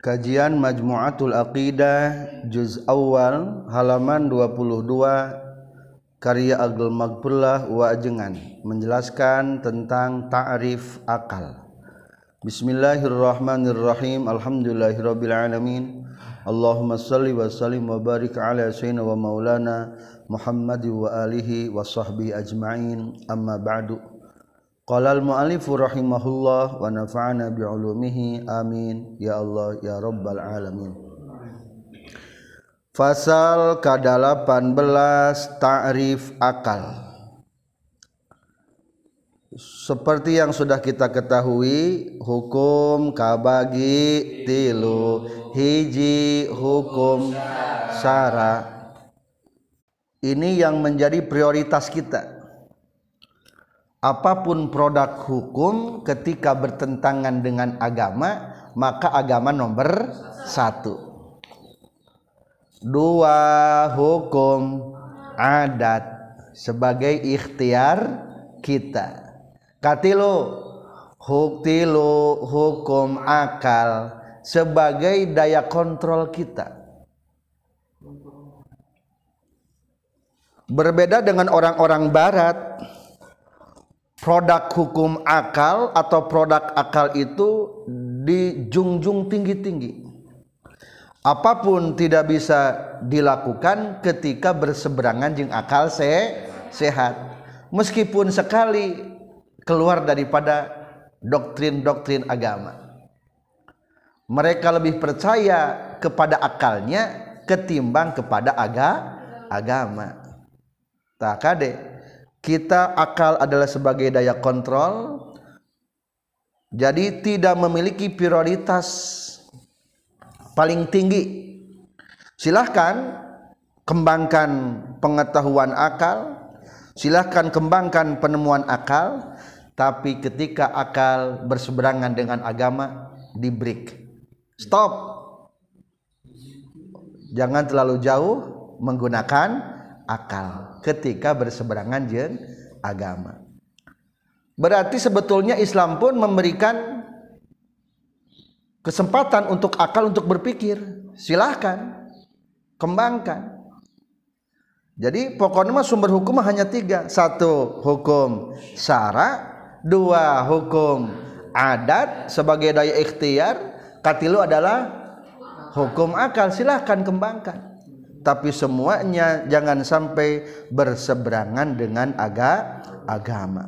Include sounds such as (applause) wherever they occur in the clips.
Kajian Majmu'atul Aqidah Juz Awal halaman 22 karya Agel Magpullah wa Ajengan menjelaskan tentang ta'rif akal. Bismillahirrahmanirrahim. Alhamdulillahirabbil alamin. Allahumma salli wa sallim wa barik ala sayyidina wa maulana Muhammad wa alihi wa sahbihi ajma'in. Amma ba'du. Qala al-mu'allifu rahimahullah wa nafa'ana bi'ulumihi amin. Ya Allah ya rabbal alamin. Fasal ke-18 ta'rif akal. Seperti yang sudah kita ketahui hukum kabagi tilu hiji hukum syara ini yang menjadi prioritas kita apa pun produk hukum ketika bertentangan dengan agama maka agama nomor satu. Dua hukum adat sebagai ikhtiar kita. Katilu huktilu hukum akal sebagai daya kontrol kita. Berbeda dengan orang-orang barat produk hukum akal atau produk akal itu dijunjung tinggi-tinggi. Apa pun tidak bisa dilakukan ketika berseberangan jeng akal se sehat. Meskipun sekali keluar daripada doktrin-doktrin agama. Mereka lebih percaya kepada akalnya ketimbang kepada aga agama. Tak kade kita akal adalah sebagai daya kontrol. Jadi tidak memiliki prioritas paling tinggi. Silahkan kembangkan pengetahuan akal. Silahkan kembangkan penemuan akal. Tapi ketika akal berseberangan dengan agama di break. Stop. Jangan terlalu jauh menggunakan akal ketika berseberangan jeung agama. Berarti sebetulnya Islam pun memberikan kesempatan untuk akal untuk berpikir. Silahkan kembangkan. Jadi pokoknya mah sumber hukum hanya tiga. Satu hukum syara, dua hukum adat sebagai daya ikhtiar, katilu adalah hukum akal. Silahkan kembangkan tapi semuanya jangan sampai berseberangan dengan aga, agama.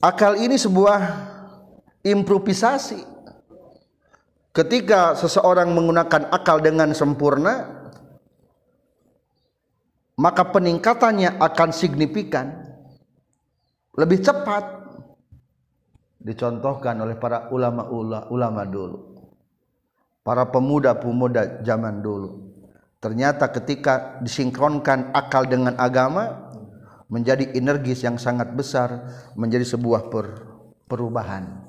Akal ini sebuah improvisasi. Ketika seseorang menggunakan akal dengan sempurna, maka peningkatannya akan signifikan, lebih cepat. Dicontohkan oleh para ulama-ulama dulu para pemuda-pemuda zaman dulu. Ternyata ketika disinkronkan akal dengan agama menjadi energis yang sangat besar, menjadi sebuah per, perubahan.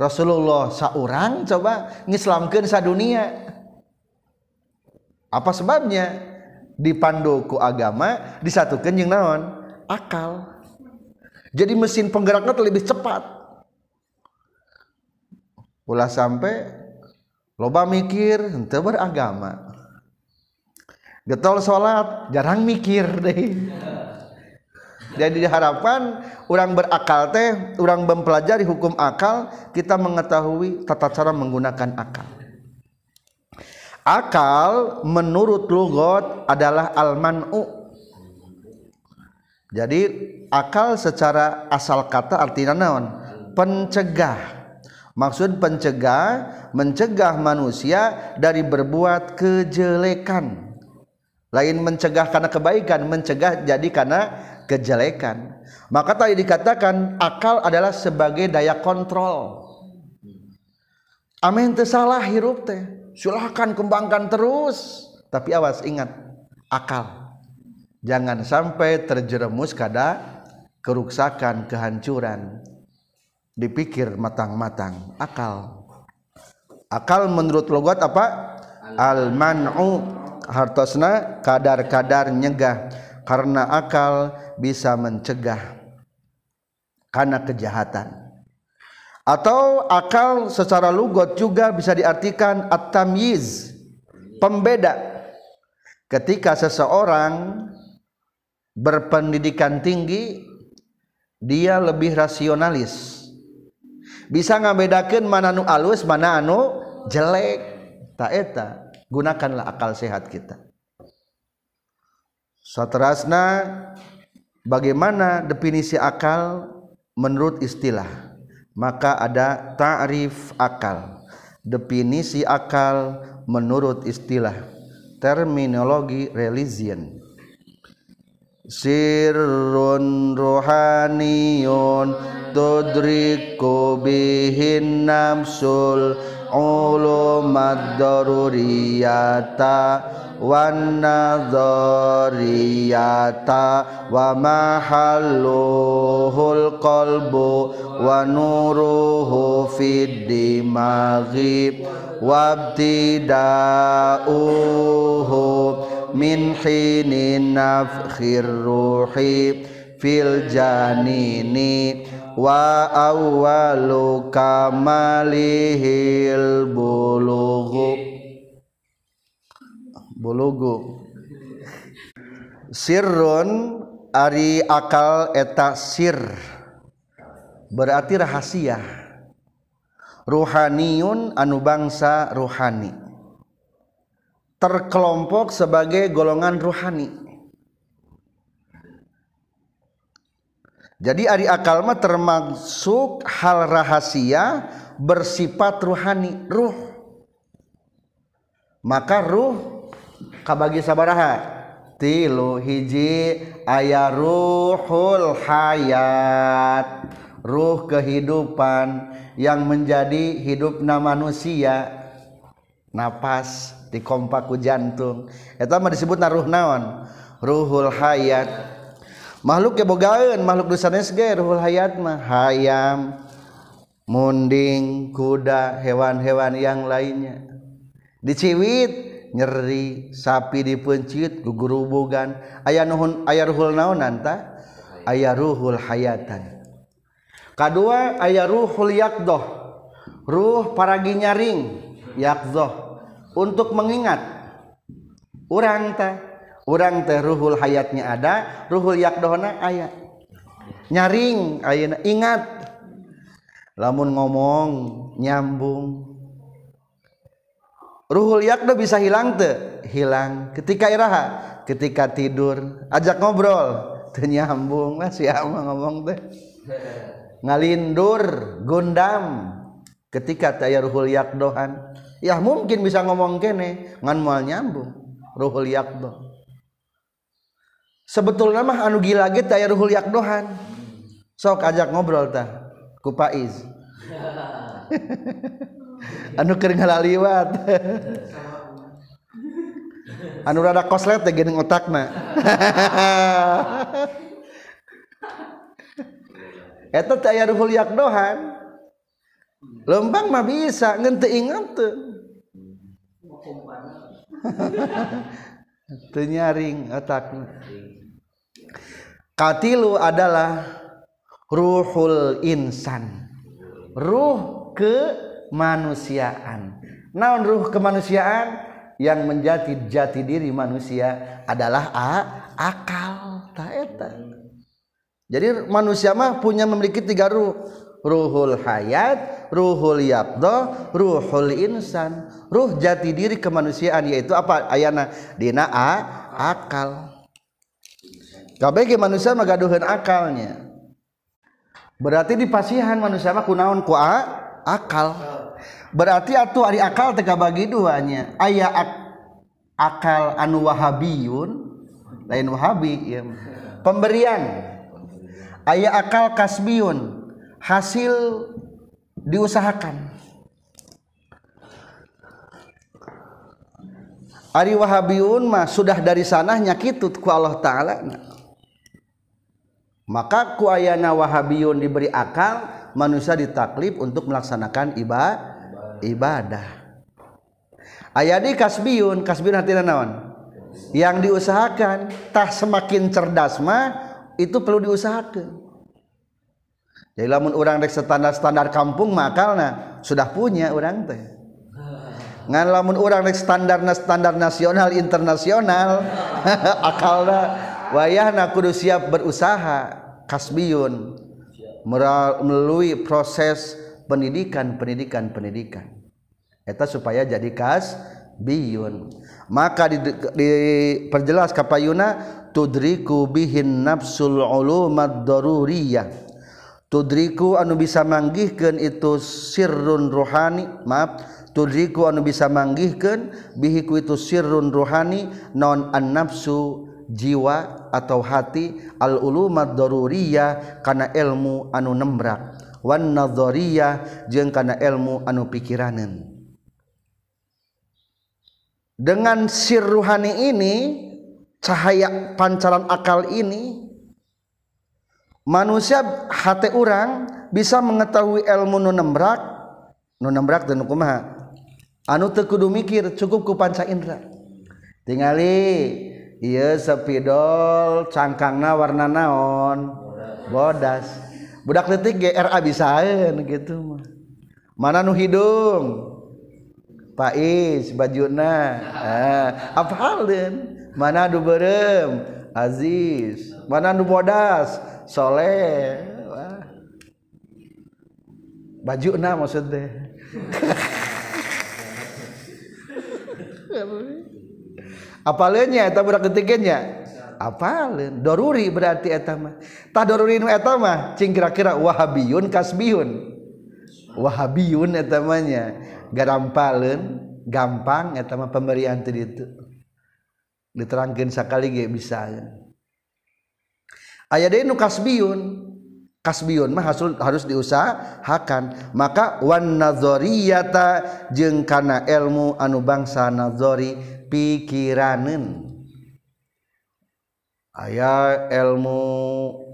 Rasulullah seorang coba ngislamkeun sadunia. Apa sebabnya? Dipandu ku agama, disatukan yang naon? Akal. Jadi mesin penggeraknya lebih cepat. Ulah sampai loba mikir ente beragama. Getol sholat jarang mikir deh. Jadi diharapkan orang berakal teh orang mempelajari hukum akal kita mengetahui tata cara menggunakan akal. Akal menurut lugot adalah al-man'u. Jadi akal secara asal kata artinya naon? Pencegah Maksud pencegah mencegah manusia dari berbuat kejelekan. Lain mencegah karena kebaikan, mencegah jadi karena kejelekan. Maka tadi dikatakan akal adalah sebagai daya kontrol. Amin salah hirup teh. Silahkan kembangkan terus. Tapi awas ingat akal. Jangan sampai terjerumus kada keruksakan, kehancuran dipikir matang-matang. Akal. Akal menurut logat apa? Al man'u hartosna kadar-kadar nyegah. Karena akal bisa mencegah karena kejahatan. Atau akal secara lugot juga bisa diartikan at-tamyiz. Pembeda. Ketika seseorang berpendidikan tinggi dia lebih rasionalis bisa ngabedakan mana anu alus mana anu jelek. Tak eta gunakanlah akal sehat kita. Satrasna bagaimana definisi akal menurut istilah? Maka ada ta'rif akal. Definisi akal menurut istilah terminologi religion sirrun ruhaniyun tudriku bihin namsul ulumad daruriyata wan nadhariyata wa mahalluhul qalbu wa nuruhu fid dimaghi wabtida'uhu min hinin nafkhir ruhi fil janini wa awwalu kamalihil bulughu. Bulugu sirrun ari akal eta sir. Berarti rahasia. Ruhaniyun anu bangsa ruhani terkelompok sebagai golongan ruhani. Jadi ari akal mah termasuk hal rahasia bersifat ruhani ruh. Maka ruh kabagi sabaraha? Tilu hiji aya ruhul hayat. Ruh kehidupan yang menjadi hidupna manusia. Napas di dikompaku jantung. Eta mah disebut naruh naon? Ruhul hayat. Makhluk ge bogaeun makhluk nu ge ruhul hayat mah. Hayam munding kuda hewan-hewan yang lainnya. Diciwit nyeri sapi dipencit gugurubugan. Aya nuhun aya ruhul naonan ta aya ruhul hayatan. Kadua aya ruhul yaqdah ruh paragi nyaring yaqdah untuk mengingat. Orang teh orang teh ruhul hayatnya ada ruhul yakdohna ayat nyaring ayana ingat. Lamun ngomong nyambung. Ruhul yakdo bisa hilang te hilang ketika iraha ketika tidur ajak ngobrol. Ternyambung lah siapa ngomong teh. Ngalindur gundam. Ketika tayar ruhul yakdohan. ya mungkin bisa ngomong kene ngan moal nyambung ruhul yakdo sebetulnya mah anu gila ge aya ruhul yakdohan sok ajak ngobrol tah ku Faiz. (laughs) Anu keur ngalaliwat. (laughs) Anu rada koslet teh geuning otakna. (laughs) Eta teh aya ruhul yakdohan lembang mah bisa ngeun teu. (laughs) teu teu nyaring otakna katilu adalah ruhul insan. Ruh kemanusiaan. Naon ruh kemanusiaan? Yang menjadi jati diri manusia adalah a, akal. Tak eta. Jadi manusia mah punya memiliki tiga ruh ruhul hayat ruhul yakdo ruhul insan. Ruh jati diri kemanusiaan yaitu apa? Ayana dina a, akal. Kabeh manusia magaduhan akalnya. Berarti di pasihan manusia mah kunaon ku a, akal. Berarti atuh ari akal teka bagi duanya. Aya ak akal anu wahabiyun lain wahabi ya. pemberian. Aya akal kasbiyun hasil diusahakan. Ari wahabiyun mah sudah dari sana nyakitut ku Allah Ta'ala. Maka ku ayana wahabiyun diberi akal manusia ditaklif untuk melaksanakan ibadah ibadah. Aya di kasbiyun kasbiyun hati naon? Yang diusahakan. Tah semakin cerdas mah itu perlu diusahakan jadi lamun orang rek standar standar kampung makalna sudah punya orang teh. Ngan lamun orang rek standar standar nasional internasional (laughs) akalna wayahna kudu siap berusaha kasbiyun melalui proses pendidikan pendidikan pendidikan. Eta supaya jadi kas biyun maka diperjelas kapayuna tudriku bihin nafsul ulumad daruriyah tudriku anu bisa manggihkeun itu sirrun rohani maaf. Tudriku anu bisa manggihkeun bihiku itu sirrun rohani non an nafsu jiwa atau hati. Al ulumat daruriyah kana ilmu anu nembrak. Wan nadhariyah jeung kana ilmu anu pikiraneun. Dengan sir ruhani ini cahaya pancaran akal ini manusia hati orang bisa mengetahui ilmu nu nunembrak nu dan kumaha? Anu teu kudu mikir cukup ku panca indra. Tingali ieu sepidol cangkangna warna naon? Bodas. Budak detik GRA bisaeun gitu mah. Mana nu hidung? Pais bajuna. Ah, apa halin mana nu berem? Aziz. Mana nu bodas? soleh Wah. baju na maksud deh apalnya eta budak ketiganya apalin doruri berarti eta mah. Tah doruri nu eta mah cing kira-kira wahabiyun kasbiyun wahabiyun eta mah nya. Garampaleun gampang eta mah pemberian teu ditu diterangkeun sakali ge bisa aya deui nu kasbiun. Kasbiun mah hasil harus diusahakan. Maka wan nadzariyata jeung kana ilmu anu bangsa nadzari pikiraneun aya ilmu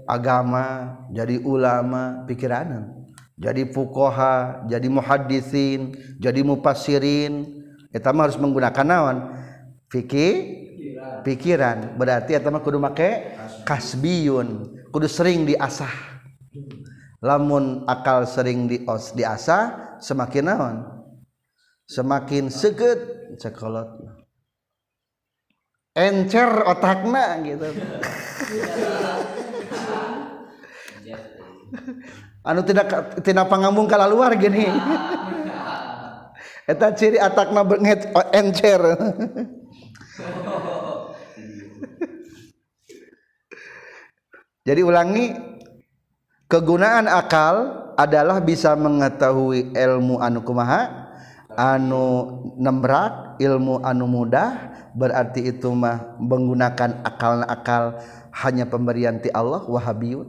agama jadi ulama pikiraneun jadi fuqaha jadi muhaddisin jadi mufassirin. Eta mah harus menggunakan naon? Fikih? Pikiran. Berarti eta mah kudu make kasbiyun kudu sering diasah. Lamun akal sering dios diasah semakin naon? Semakin seget cekolot encer otakna gitu. (laughs) Anu tidak tidak pangamung kalah luar gini. (laughs) Eta ciri atakna oh, encer. (laughs) Jadi ulangi kegunaan akal adalah bisa mengetahui ilmu anu kumaha? Anu nembrak ilmu anu mudah berarti itu mah menggunakan akal-akal hanya pemberian ti Allah wahabiyun.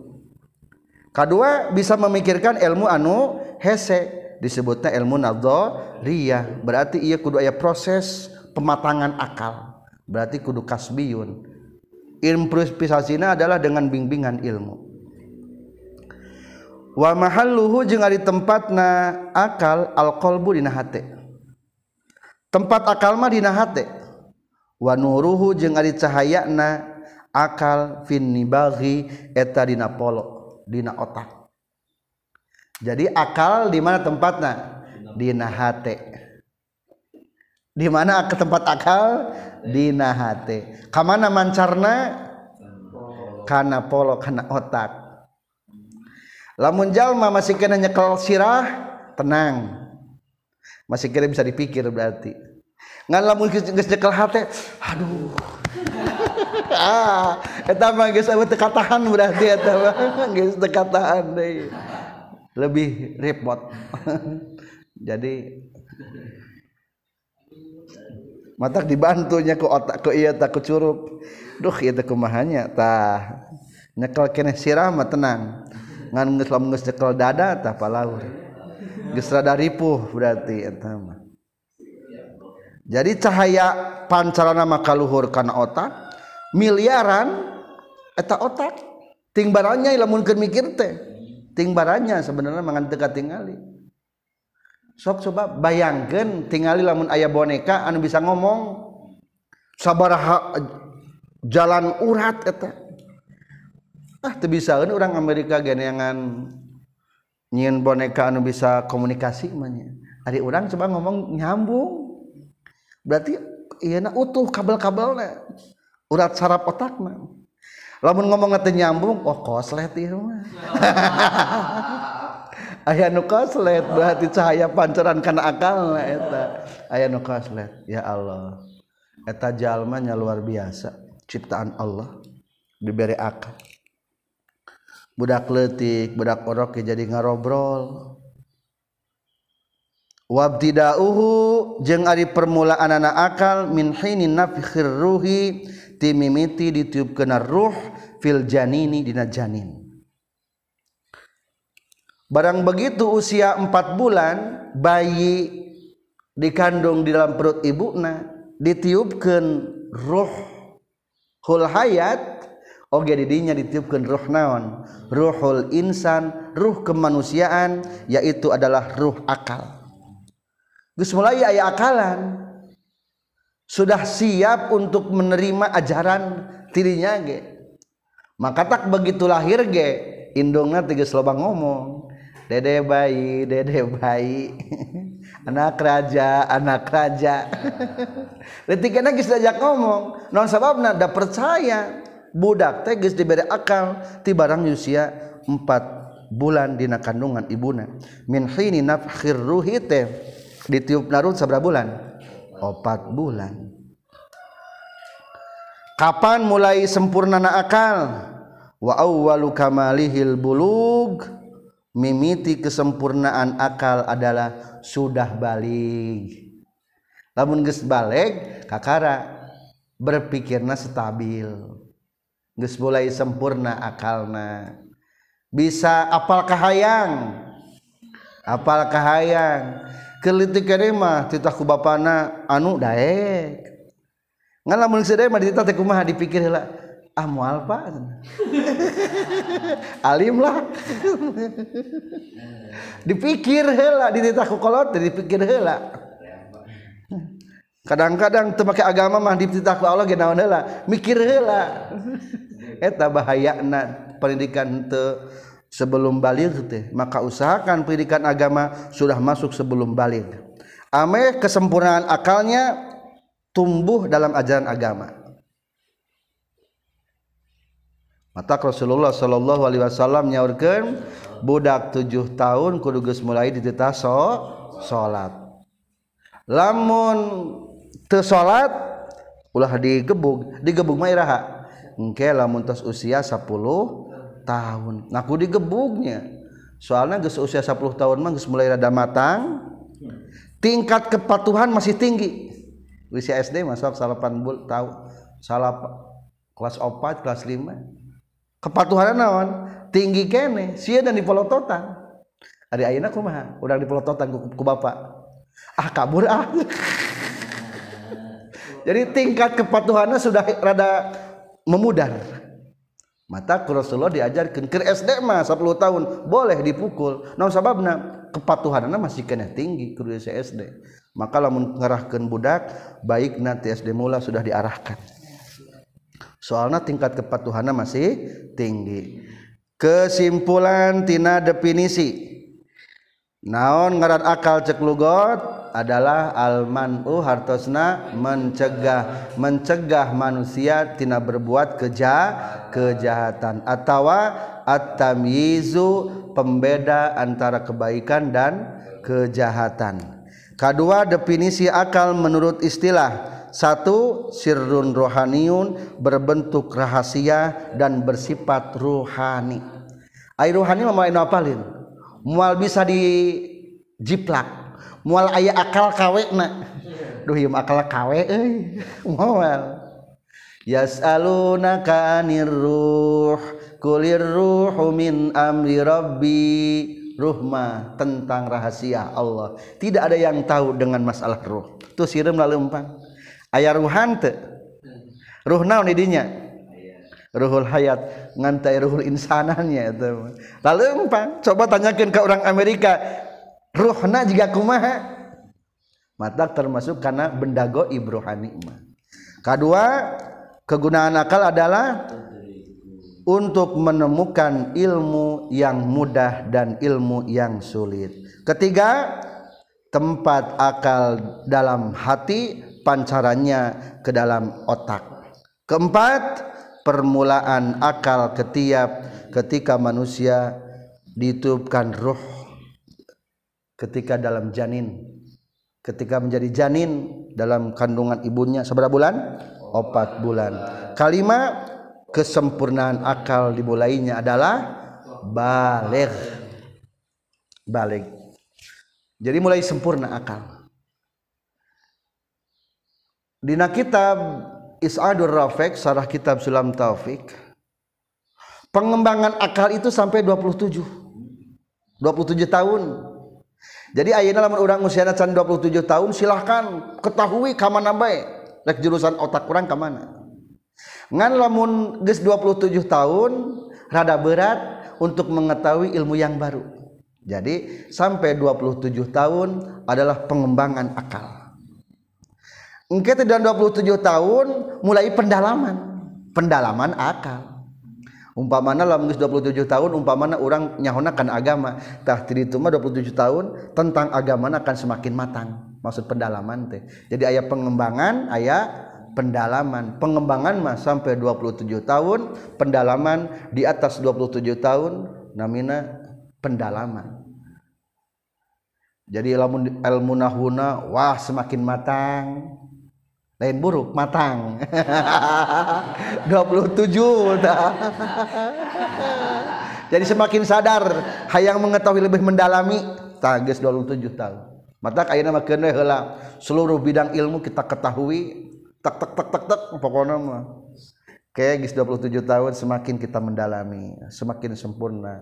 Kedua bisa memikirkan ilmu anu hese disebutnya ilmu nadzariyah berarti ia kudu aya proses pematangan akal. Berarti kudu kasbiyun improvisasinya adalah dengan bimbingan ilmu. Wa mahalluhu jeung ari tempatna akal alqalbu dina hate. Tempat akal mah dina hate. Wa nuruhu jeung ari cahayana akal fin nibaghi eta dina polo dina otak. Jadi akal di mana tempatna? Dina hate. Di mana? Ke tempat akal? Dina hate kamana mancarna? Kana polo kana otak. Lamun jalma masih kena nyekel sirah tenang. Masih kira bisa dipikir berarti. Ngan lamun geus nyekel hate aduh. (laughs) Ah eta mah geus eueuh katahan berarti eta mah (laughs) geus katahan deui. Lebih repot. (laughs) Jadi mata dibantunya ke otak ke iya tak ke curug duh iya tak kumahanya tah. Nyekel kene sirah mah tenang. Ngan geus lamun geus nyekel dada tah palaur geus rada ripuh berarti eta mah. Jadi cahaya pancarana maka luhur kana otak miliaran eta otak ting baranya lamun keur mikir teh. Ting baranya sebenarnya mangan teu sok coba bayangkan tinggali lamun ayah boneka anu bisa ngomong. Sabaraha eh, jalan urat eta. Ah teu bisa orang Amerika geneangan nyieun boneka anu bisa komunikasi mannya ari orang coba ngomong nyambung. Berarti ieu utuh kabel-kabelna urat saraf otakna. Lamun ngomong teu nyambung oh koslet ti mah. (laughs) aya nu koslet berarti cahaya pancaran kana akal eta. Aya nu koslet ya Allah. Eta jalmanya luar biasa ciptaan Allah diberi akal. Budak letik budak orok jadi ngarobrol. Wabtidauhu jeung ari permulaan anak akal min hinin nafikhir ruhi timimiti ditiupkeun ruh fil janini dina janin. Barang begitu usia empat bulan bayi dikandung di dalam perut ibuna ditiupkeun ruh hul hayat oge didinya ditiupkan ruh naon? Ruhul insan ruh kemanusiaan yaitu adalah ruh akal. Gus mulai ayat akalan. Sudah siap untuk menerima ajaran tirinya ge. Maka tak begitu lahir ge indungna tiga lobang ngomong dede bayi dede bayi. (laughs) Anak raja anak raja. (laughs) Ketika geus diajak ngomong. Non sababna da percaya. Budak teges diberi akal. Ti barang usia empat bulan dina kandungan ibuna. Min hini nafkhir ruhi teh ditiup narut seberapa bulan? Empat bulan. Kapan mulai sempurna na akal? Wa awwalu kamalihil bulug mimiti kesempurnaan akal adalah sudah balik. Lamun geus balik kakara berpikirna stabil. Geus mulai sempurna akalna. Bisa apal kahayang? Apal kahayang? Kelitik mah titah ku bapana anu daek. Ngalamun sedaya mah dititah teh kumaha dipikir heula. Ah moal pak. Alim lah. Dipikir heula dititah ku kolot dipikir heula. Kadang-kadang teu make agama mah dititah ku Allah ge naon heula mikir heula. Eta bahayana pendidikan teu sebelum balik teh. Maka usahakan pendidikan agama sudah masuk sebelum balik. Ame kesempurnaan akalnya tumbuh dalam ajaran agama mata Rasulullah Shallallahu Alaihi Wasallam nyaurkan budak tujuh tahun kudu geus mulai dititah so salat lamun teu salat ulah digebug digebug mah iraha. Engke lamun tos usia 10 tahun. Ngaku digebugnya. Soalnya geus usia 10 tahun mah geus mulai rada matang. Tingkat kepatuhan masih tinggi. Usia SD masuk salapan bul tahu salah kelas 4 kelas 5 kepatuhan naon? Tinggi kene sia dan dipolototan hari ayeuna kumaha? Udah dipolototan ku, ku bapak ah kabur ah. (laughs) Jadi tingkat kepatuhannya sudah rada memudar. Mata Rasulullah diajarkan ke SD mah 10 tahun boleh dipukul. Naon sababna? Kepatuhannya masih kena tinggi ke SD maka lamun ngerahkan budak baik nanti SD mula sudah diarahkan. Soalnya tingkat kepatuhannya masih tinggi. Kesimpulan tina definisi. Naon ngaran akal cek lugot? Adalah almanu hartosna mencegah mencegah manusia tina berbuat keja kejahatan. Atau at-tamyizu pembeda antara kebaikan dan kejahatan. Kedua definisi akal menurut istilah satu sirrun rohaniun berbentuk rahasia dan bersifat ruhani. Air ruhani mau apalin? Mual bisa dijiplak. Mual ayah akal kawe na. Duh yum akal kawe euy. (laughs) Moal. Yas'alunaka anir ruh kulir ruhu min amri rabbi. Ruhma tentang rahasia Allah. Tidak ada yang tahu dengan masalah ruh. Tu sireum laleumpang aya ruhan teu ruh naon didinya ruhul hayat. Ngantai ruhul insanannya itu. Lalu empang coba tanyakan ke orang Amerika. Ruhna juga kumaha? Mata termasuk karena benda goib rohani kedua kegunaan akal adalah untuk menemukan ilmu yang mudah dan ilmu yang sulit. Ketiga, tempat akal dalam hati, pancarannya ke dalam otak. Keempat, permulaan akal ketiap ketika manusia ditubkan ruh ketika dalam janin ketika menjadi janin dalam kandungan ibunya seberapa bulan? Opat bulan. Kalimat kesempurnaan akal dimulainya adalah balik balik jadi mulai sempurna akal dina kitab Is'adur Rafiq sarah kitab Sulam Taufik pengembangan akal itu sampai 27 27 tahun. Jadi ayeuna lamun urang usiana can 27 tahun silahkan ketahui kamana bae. Rek jurusan otak kurang kamana. Ngan lamun geus 27 tahun rada berat untuk mengetahui ilmu yang baru. Jadi sampai 27 tahun adalah pengembangan akal engke dan 27 tahun mulai pendalaman. Pendalaman akal. Umpamana lamun geus 27 tahun umpamana orang nyahonakan agama. Tah itu mah 27 tahun tentang agama akan semakin matang. Maksud pendalaman teh. Jadi ayat pengembangan ayat pendalaman. Pengembangan mah sampai 27 tahun pendalaman di atas 27 tahun namina pendalaman. Jadi ilmu ilmu nahuna wah semakin matang lain buruk matang. (laughs) 27 (laughs) jadi semakin sadar hayang mengetahui lebih mendalami tagis 27 tahun mata kayaknya makin seluruh bidang ilmu kita ketahui. Tak tak tak tak tak pokoknya mah. Kayak gis 27 tahun semakin kita mendalami semakin sempurna.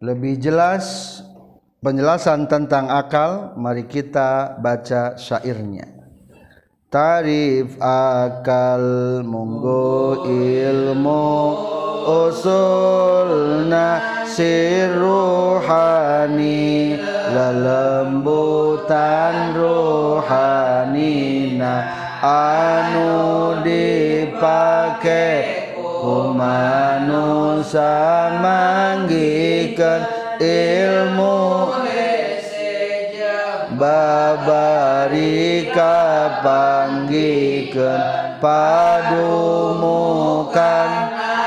Lebih jelas penjelasan tentang akal mari kita baca syairnya. Tarif akal monggo ilmu usulna sirruhani lelembutan rohanina anu dipake kumanusa manggikan ilmu babarika panggikeun padumukan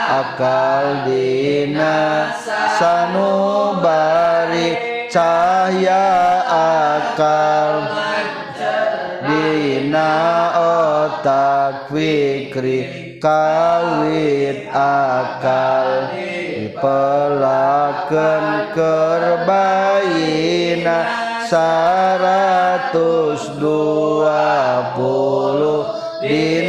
akal dina sanubari cahaya akal dina otak fikri kawit akal dipelaken kerbaina seratus dua puluh dinten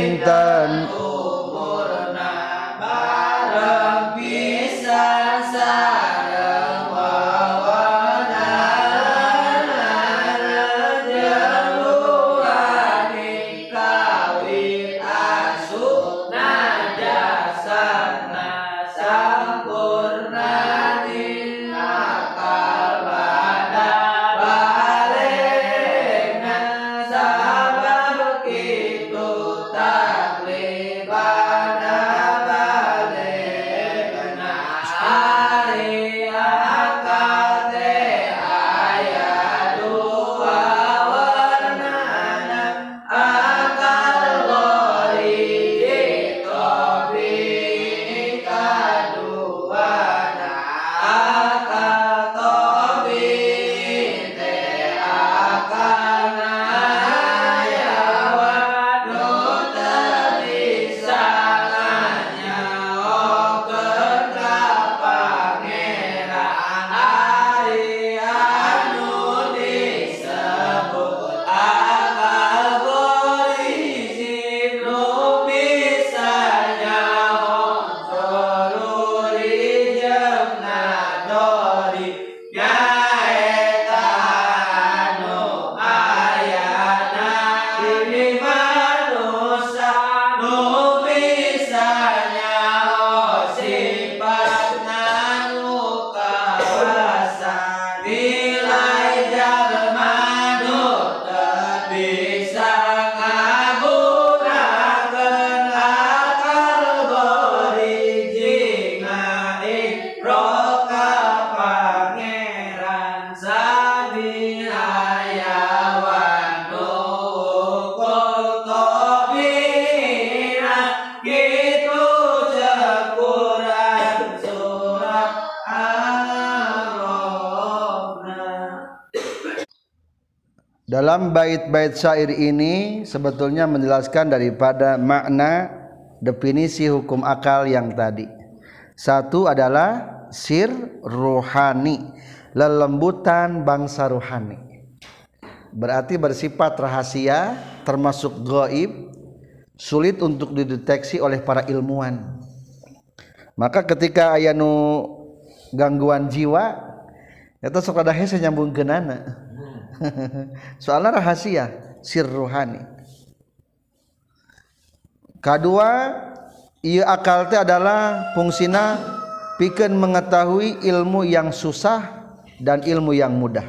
Dalam bait-bait syair ini sebetulnya menjelaskan daripada makna definisi hukum akal yang tadi. Satu adalah sir rohani, lelembutan bangsa rohani. Berarti bersifat rahasia, termasuk gaib, sulit untuk dideteksi oleh para ilmuwan. Maka ketika aya nu gangguan jiwa, eta sok ada hese nyambung genana. (laughs) Soalnya rahasia, sir rohani. Kedua, ia akal teh adalah fungsina pikeun mengetahui ilmu yang susah dan ilmu yang mudah.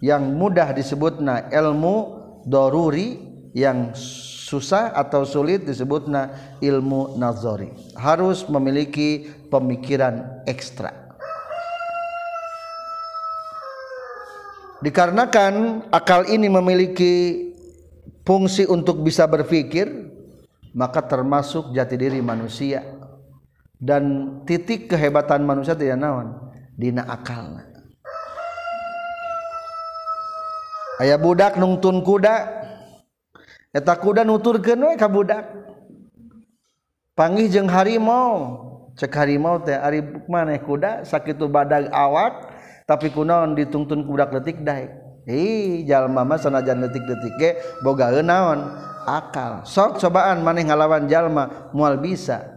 Yang mudah disebutna ilmu doruri, yang susah atau sulit disebutna ilmu nazari. Harus memiliki pemikiran ekstra. Dikarenakan akal ini memiliki fungsi untuk bisa berpikir, maka termasuk jati diri manusia dan titik kehebatan manusia tidak naon dina akal. Ayah budak nungtun kuda, eta kuda nuturkeun we ka budak. Panggih jeung harimau, cek harimau teh ari maneh kuda sakitu badag awak tapi kunaon dituntun kudak detik daik Jalma sanajan detik-detik ge boga naon akal. Sok cobaan maneh ngalawan jalma mual bisa.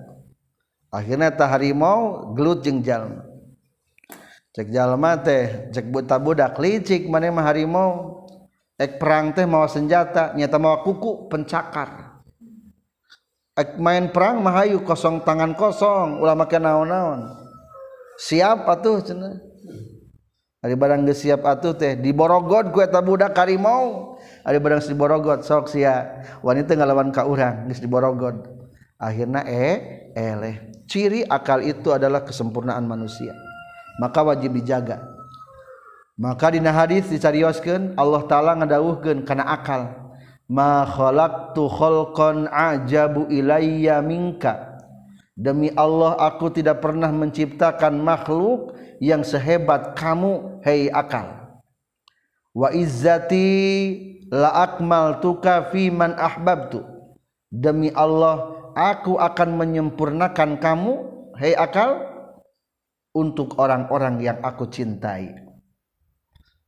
Akhirnya tah harimau gelut jeung jalma cek jalma teh cek buta budak licik maneh mah harimau. Ek perang teh mawa senjata nyata mawa kuku pencakar. Ek main perang mah hayu kosong tangan kosong ulah make naon-naon. Siap atuh cenah. Ari barang geus siap atuh teh diborogod ku eta budak karimau. Ari barang diborogod sok sia wanita ngalawan ka urang geus diborogod. Akhirna eh eleh. Ciri akal itu adalah kesempurnaan manusia. Maka wajib dijaga. Maka dina hadis dicarioskeun Allah taala ngadawuhkeun kana akal. Ma khalaqtu khalqan ajabu ilayya minka. Demi Allah aku tidak pernah menciptakan makhluk yang sehebat kamu hei akal. Wa izzati la akmaltuka fi man ahbabtu. Demi Allah aku akan menyempurnakan kamu hei akal untuk orang-orang yang aku cintai.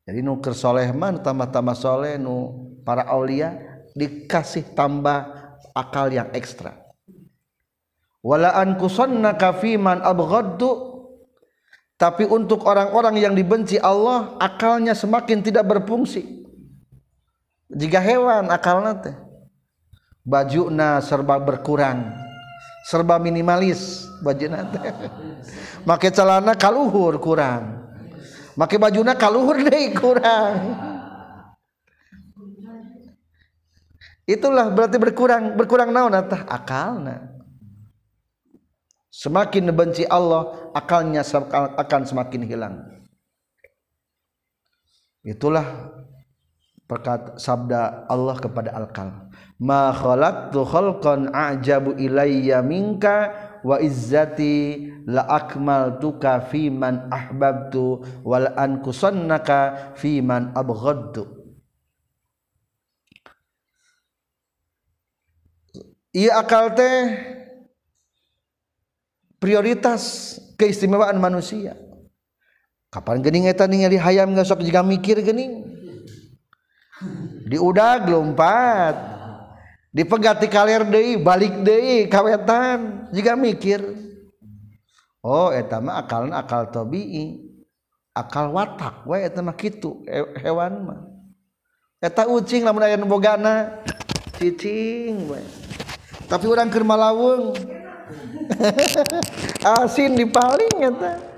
Jadi nu kersoleh man tambah-tambah soleh nu para aulia dikasih tambah akal yang ekstra. Wala an kusannaka fi man abghadtu tapi untuk orang-orang yang dibenci Allah akalnya semakin tidak berfungsi. Jika hewan akal teh. Bajuna serba berkurang serba minimalis baju nate (laughs) make celana kaluhur kurang make bajuna kaluhur (laughs) deh kurang. Itulah berarti berkurang berkurang naon atah akalna Semakin benci Allah, akalnya akan semakin hilang. Itulah perkata sabda Allah kepada Al-Kal. Ma khalaqtu khalqan a'jabu ilayya minka wa izzati la akmaltuka fi man ahbabtu wal ankusannaka fi man abghadtu. Ia akal teh prioritas keistimewaan manusia. Kapan gening eta ningali hayam ngesok jika mikir gening? Diudag lompat. Dipegat di kaler deui balik deui kawetan. Jika mikir oh eta mah akalan akal tabii. Akal watak wae eta mah kitu hewan mah. Eta ucing lamun aya bogana cicing wae tapi urang keur malawung (laughs) asin dipaling eta.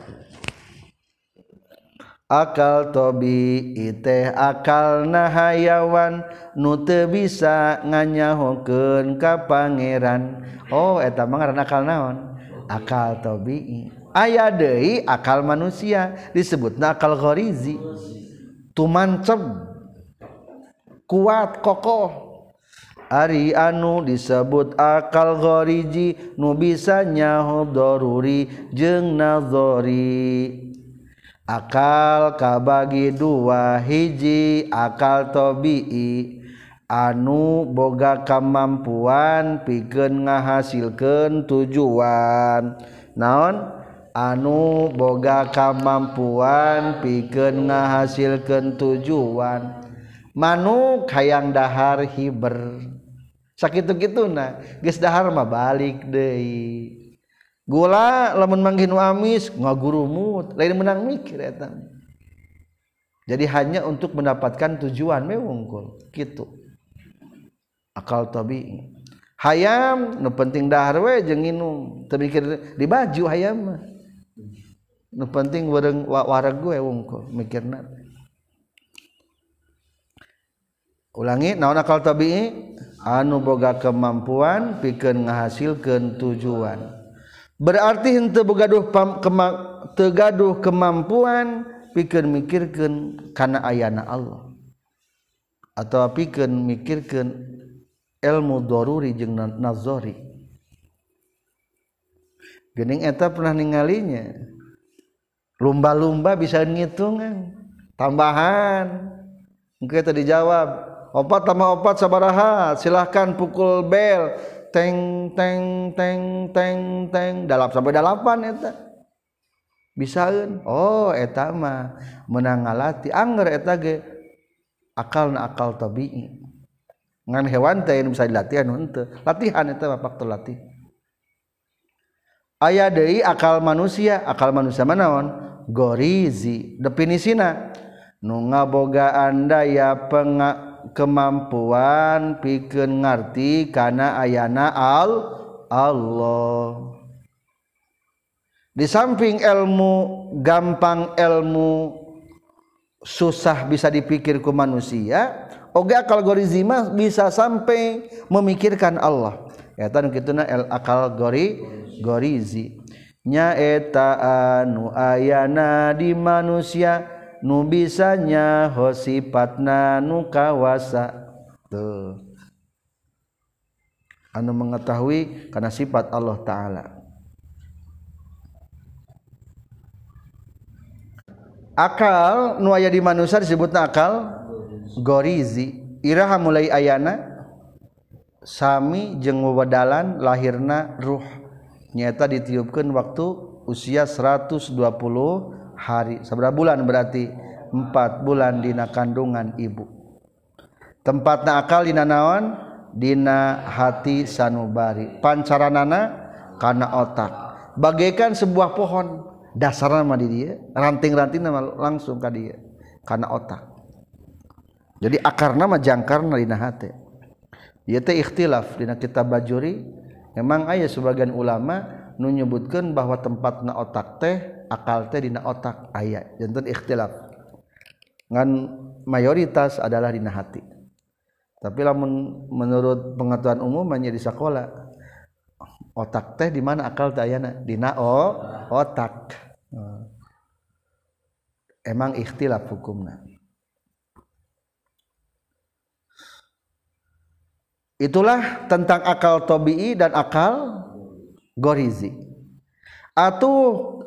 Akal tobi iteh akal na hayawan nute bisa nganyahokeun ka pangeran. Oh eta mah ngaran akal naon? Akal tobi. Aya deui akal manusia disebutna akal ghorizi. Tumancep kuat kokoh. Ari anu disebut akal goriji nu bisanya hudoruri jeung nazori. Akal kabagi dua hiji akal tobi'i. Anu boga kemampuan pikeun ngahasilkeun tujuan. Naon? Anu boga kemampuan pikeun ngahasilkeun tujuan. Manuk hayang dahar hiber sakit gitu nah geus dahar mah balik deui. Gula lamun manggih nu amis ngagurumut. Lain menang mikir eta jadi hanya untuk mendapatkan tujuan mewungkul gitu akal tabi hayam nu penting dahar we jeung nginum di baju hayam mah. Nu penting wareng wareg gue wungkul mikirna. Ulangi naon akal tabi'i anu boga kemampuan pikeun ngahasilkeun tujuan. Berarti hente begaduh tegaduh kemampuan pikeun mikirkeun kana ayana Allah. Atau pikeun mikirkeun ilmu doruri jeung nazori. Gening eta pernah ningalinya. Lumba-lumba bisa ngitungan tambahan. Mungkin tadi jawab opat tambah opat sabaraha silahkan pukul bel. Teng teng teng teng teng. Dalam sampai delapan eta. Bisaeun. Oh eta mah menang ngalati. Angger eta ge akal na akal tabii. Ngan hewan teh bisa dilatihan henteu latihan eta mah faktor latih. Aya deui akal manusia. Akal manusia manaon gorizi. Definisina. Nu ngabogaan daya penga kemampuan pikir ngerti karena ayana al Allah. Di samping ilmu gampang ilmu susah bisa dipikir ku manusia oge akal gorizima bisa sampai memikirkan Allah. Eta nu kituna el akal gori gorizi. Nya eta anu ayana di manusia nu bisanya hosifatna nu kawasa. Tuh. Anu mengetahui karena sifat Allah taala. Akal nu aya di manusia disebutna akal gorizi. Iraha mulai ayana sami jeung wewadalan lahirna ruh. Nyata ditiupkeun waktu usia 120 hari. Seberapa bulan berarti? Empat bulan dina kandungan ibu. Tempatna akal dina naon? Dina hati sanubari. Pancaranana karena otak. Bagaikan sebuah pohon. Dasarnya mah di dia. Ranting-ranting nama langsung ke dia. Karena otak. Jadi akarna mah jangkarna dina hati. Ieu teh ikhtilaf dina kitab bajuri. Memang aya sebagian ulama nu bahwa tempatna otak teh akal teh dina otak ayat jantan ikhtilaf. Ngan mayoritas adalah dina hati. Tapi lamun menurut pengetahuan umum hanya di sekolah otak teh di mana akal teh ayana? Dina o otak. Emang ikhtilaf hukumna. Itulah tentang akal tobi'i dan akal gorizi. Atau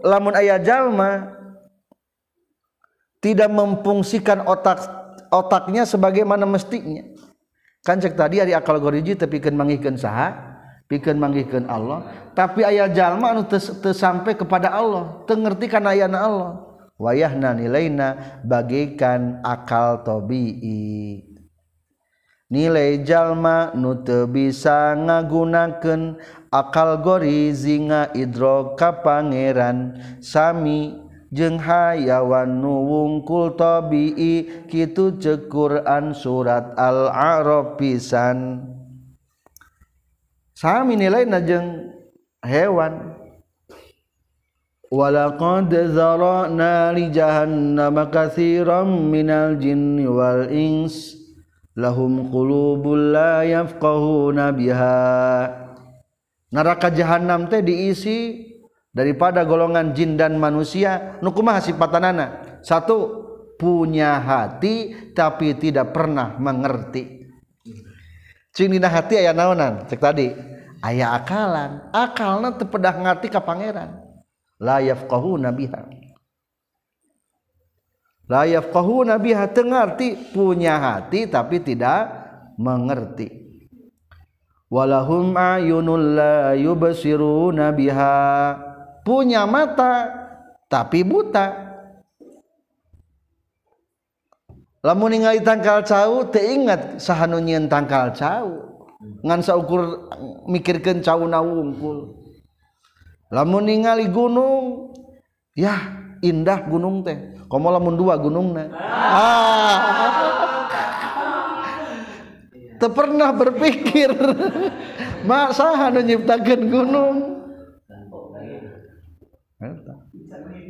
lamun ayah jalma tidak memfungsikan otak otaknya sebagaimana mestinya. Kan cek tadi hari akal goriji tapi kan mangihkan saha pikeun manggihkeun Allah. Tapi ayah jalma anu teu sampai kepada Allah teu ngerti kana ayana Allah. Wayahna nilaina bagaikan akal tabii nilai jalma nute bisa ngagunaken akal gorizinga Idro ka Pangeran. Sami jeung hayawan nuwungkul tobii kitu cekuran surat al-a'raf pisan. Sami nilai najeng hewan. Walaqad zara'na li jahannama katsiran minal jinni wal ins. Lahum qulubul la yafqahuna biha. Neraka jahanam teh diisi daripada golongan jin dan manusia. Nu kumaha sifatanana satu punya hati tapi tidak pernah mengerti. Hati aya naonan? Cek tadi. Aya akalan. Akalna tepedah ngerti ka pangeran. La yafqahuna biha la yafqahuna biha tengarti punya hati tapi tidak mengerti. Walahum ayunul la yubsiruna biha. Punya mata tapi buta. Lamun ningali tangkal cau teu ingat sahanu nyieun tangkal cau. Ngan saukur mikirkeun cauna wungkul. Lamun ningali gunung yah indah gunung teh. komo lamun dua gunungna. Ah. teu pernah berpikir mak saha nu nyiptakeun gunung?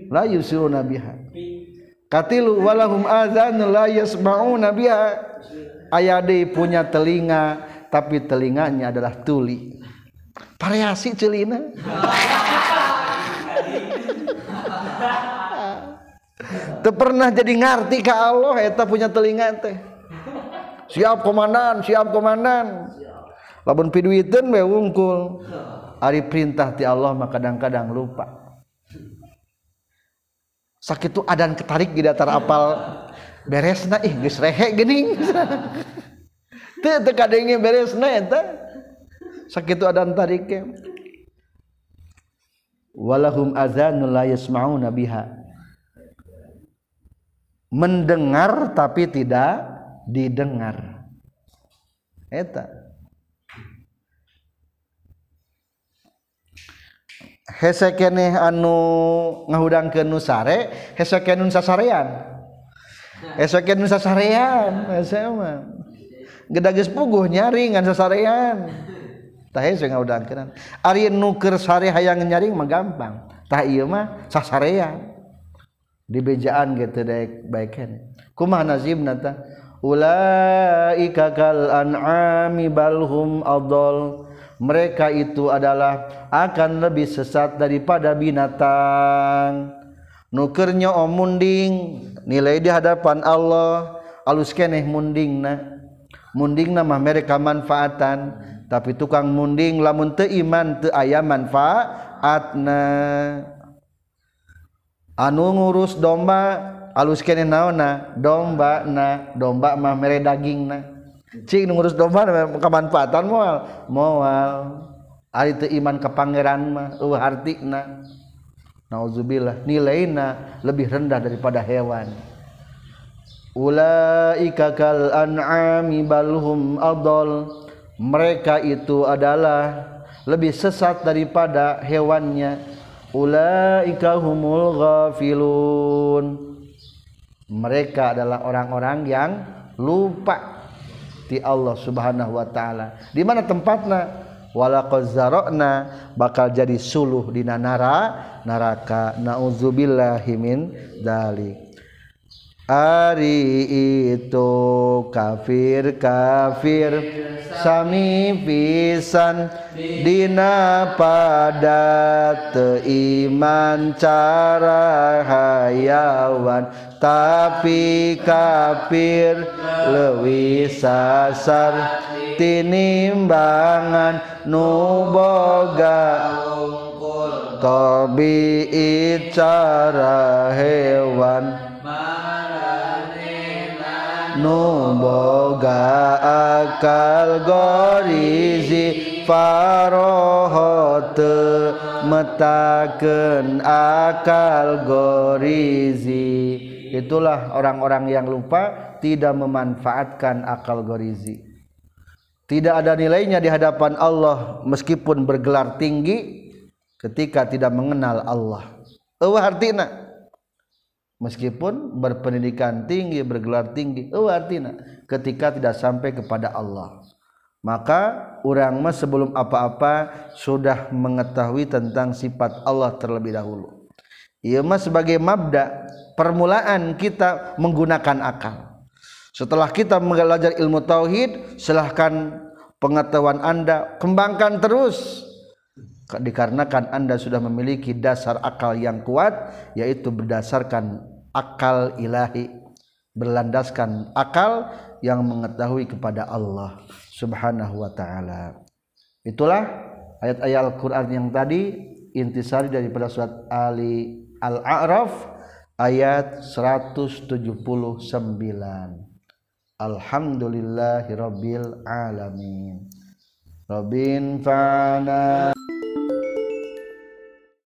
La yusiruna biha. Katilu walahum adzan la yasma'una biha. Aya deui punya telinga tapi telinganya adalah tuli. Variasi celina. Tuh pernah jadi ngerti ke Allah eh, eta punya telinga teh. Siap komandan, siap komandan. Lamun piduiteun we wungkul. Ari perintah ti Allah mah kadang-kadang lupa. Sakitu adan ketarik di datar apal beresna ih geus rehe geuning. (laughs) Teu teu kadenge beresna eh, eta. Sakitu adan tarike. Eh. Walahum azanul la yasma'una biha mendengar tapi tidak didengar. Eta. Hese keneh anu ngahudang ke nusare hese kenun sasarean. Hese kenun sasarean hese mah. Puguh nyaring ngan sasarean. Tah hese ngahudangkeun ari nu keur sare hayang nyaring mah gampang. Tah ieu mah sasarean. dibejaan gitu dek baik kumaha nazib nata? Ulaika kal an'ami balhum adol. Mereka itu adalah akan lebih sesat daripada binatang. Nukernya om munding nilai di hadapan Allah. Alus keneh munding na. Munding nama mereka manfaatan. Tapi tukang munding lamun te iman te ayam manfaatna. anu ngurus domba alus kene naona domba na domba mah mere daging na. Cing ngurus domba kemanfaatan moal. Moal. Ari teu iman ka pangeran mah eueuh hartina nauzubillah nilaina lebih rendah daripada hewan. Ulaika kal an'ami balhum adall mereka itu adalah lebih sesat daripada hewannya. ulaika humul ghafilun. Mereka adalah orang-orang yang lupa di Allah Subhanahu wa taala. Di mana tempatnya? Walaqazara'na bakal jadi suluh di nara neraka nauzubillahi min dalik. Ari itu kafir kafir. Sami pisan. Dina pada teiman cara hayawan. Tapi kafir lewi sasar. Tinimbangan nuboga. Tobi cara hewan nuboga akal gorizi farohot metaken akal gorizi. Itulah orang-orang yang lupa tidak memanfaatkan akal gorizi. Tidak ada nilainya di hadapan Allah meskipun bergelar tinggi ketika tidak mengenal Allah. Eueuh artina meskipun berpendidikan tinggi bergelar tinggi oh artinya ketika tidak sampai kepada Allah. Maka orang mah sebelum apa-apa sudah mengetahui tentang sifat Allah terlebih dahulu. Ia mah sebagai mabda permulaan kita menggunakan akal. Setelah kita belajar ilmu tauhid silahkan pengetahuan anda kembangkan terus dikarenakan anda sudah memiliki dasar akal yang kuat yaitu berdasarkan akal ilahi berlandaskan akal yang mengetahui kepada Allah Subhanahu wa taala. Itulah ayat-ayat Al-Qur'an yang tadi intisari daripada surat Ali Al-A'raf ayat 179. Alhamdulillahirabbil alamin. Rabbin fa'ana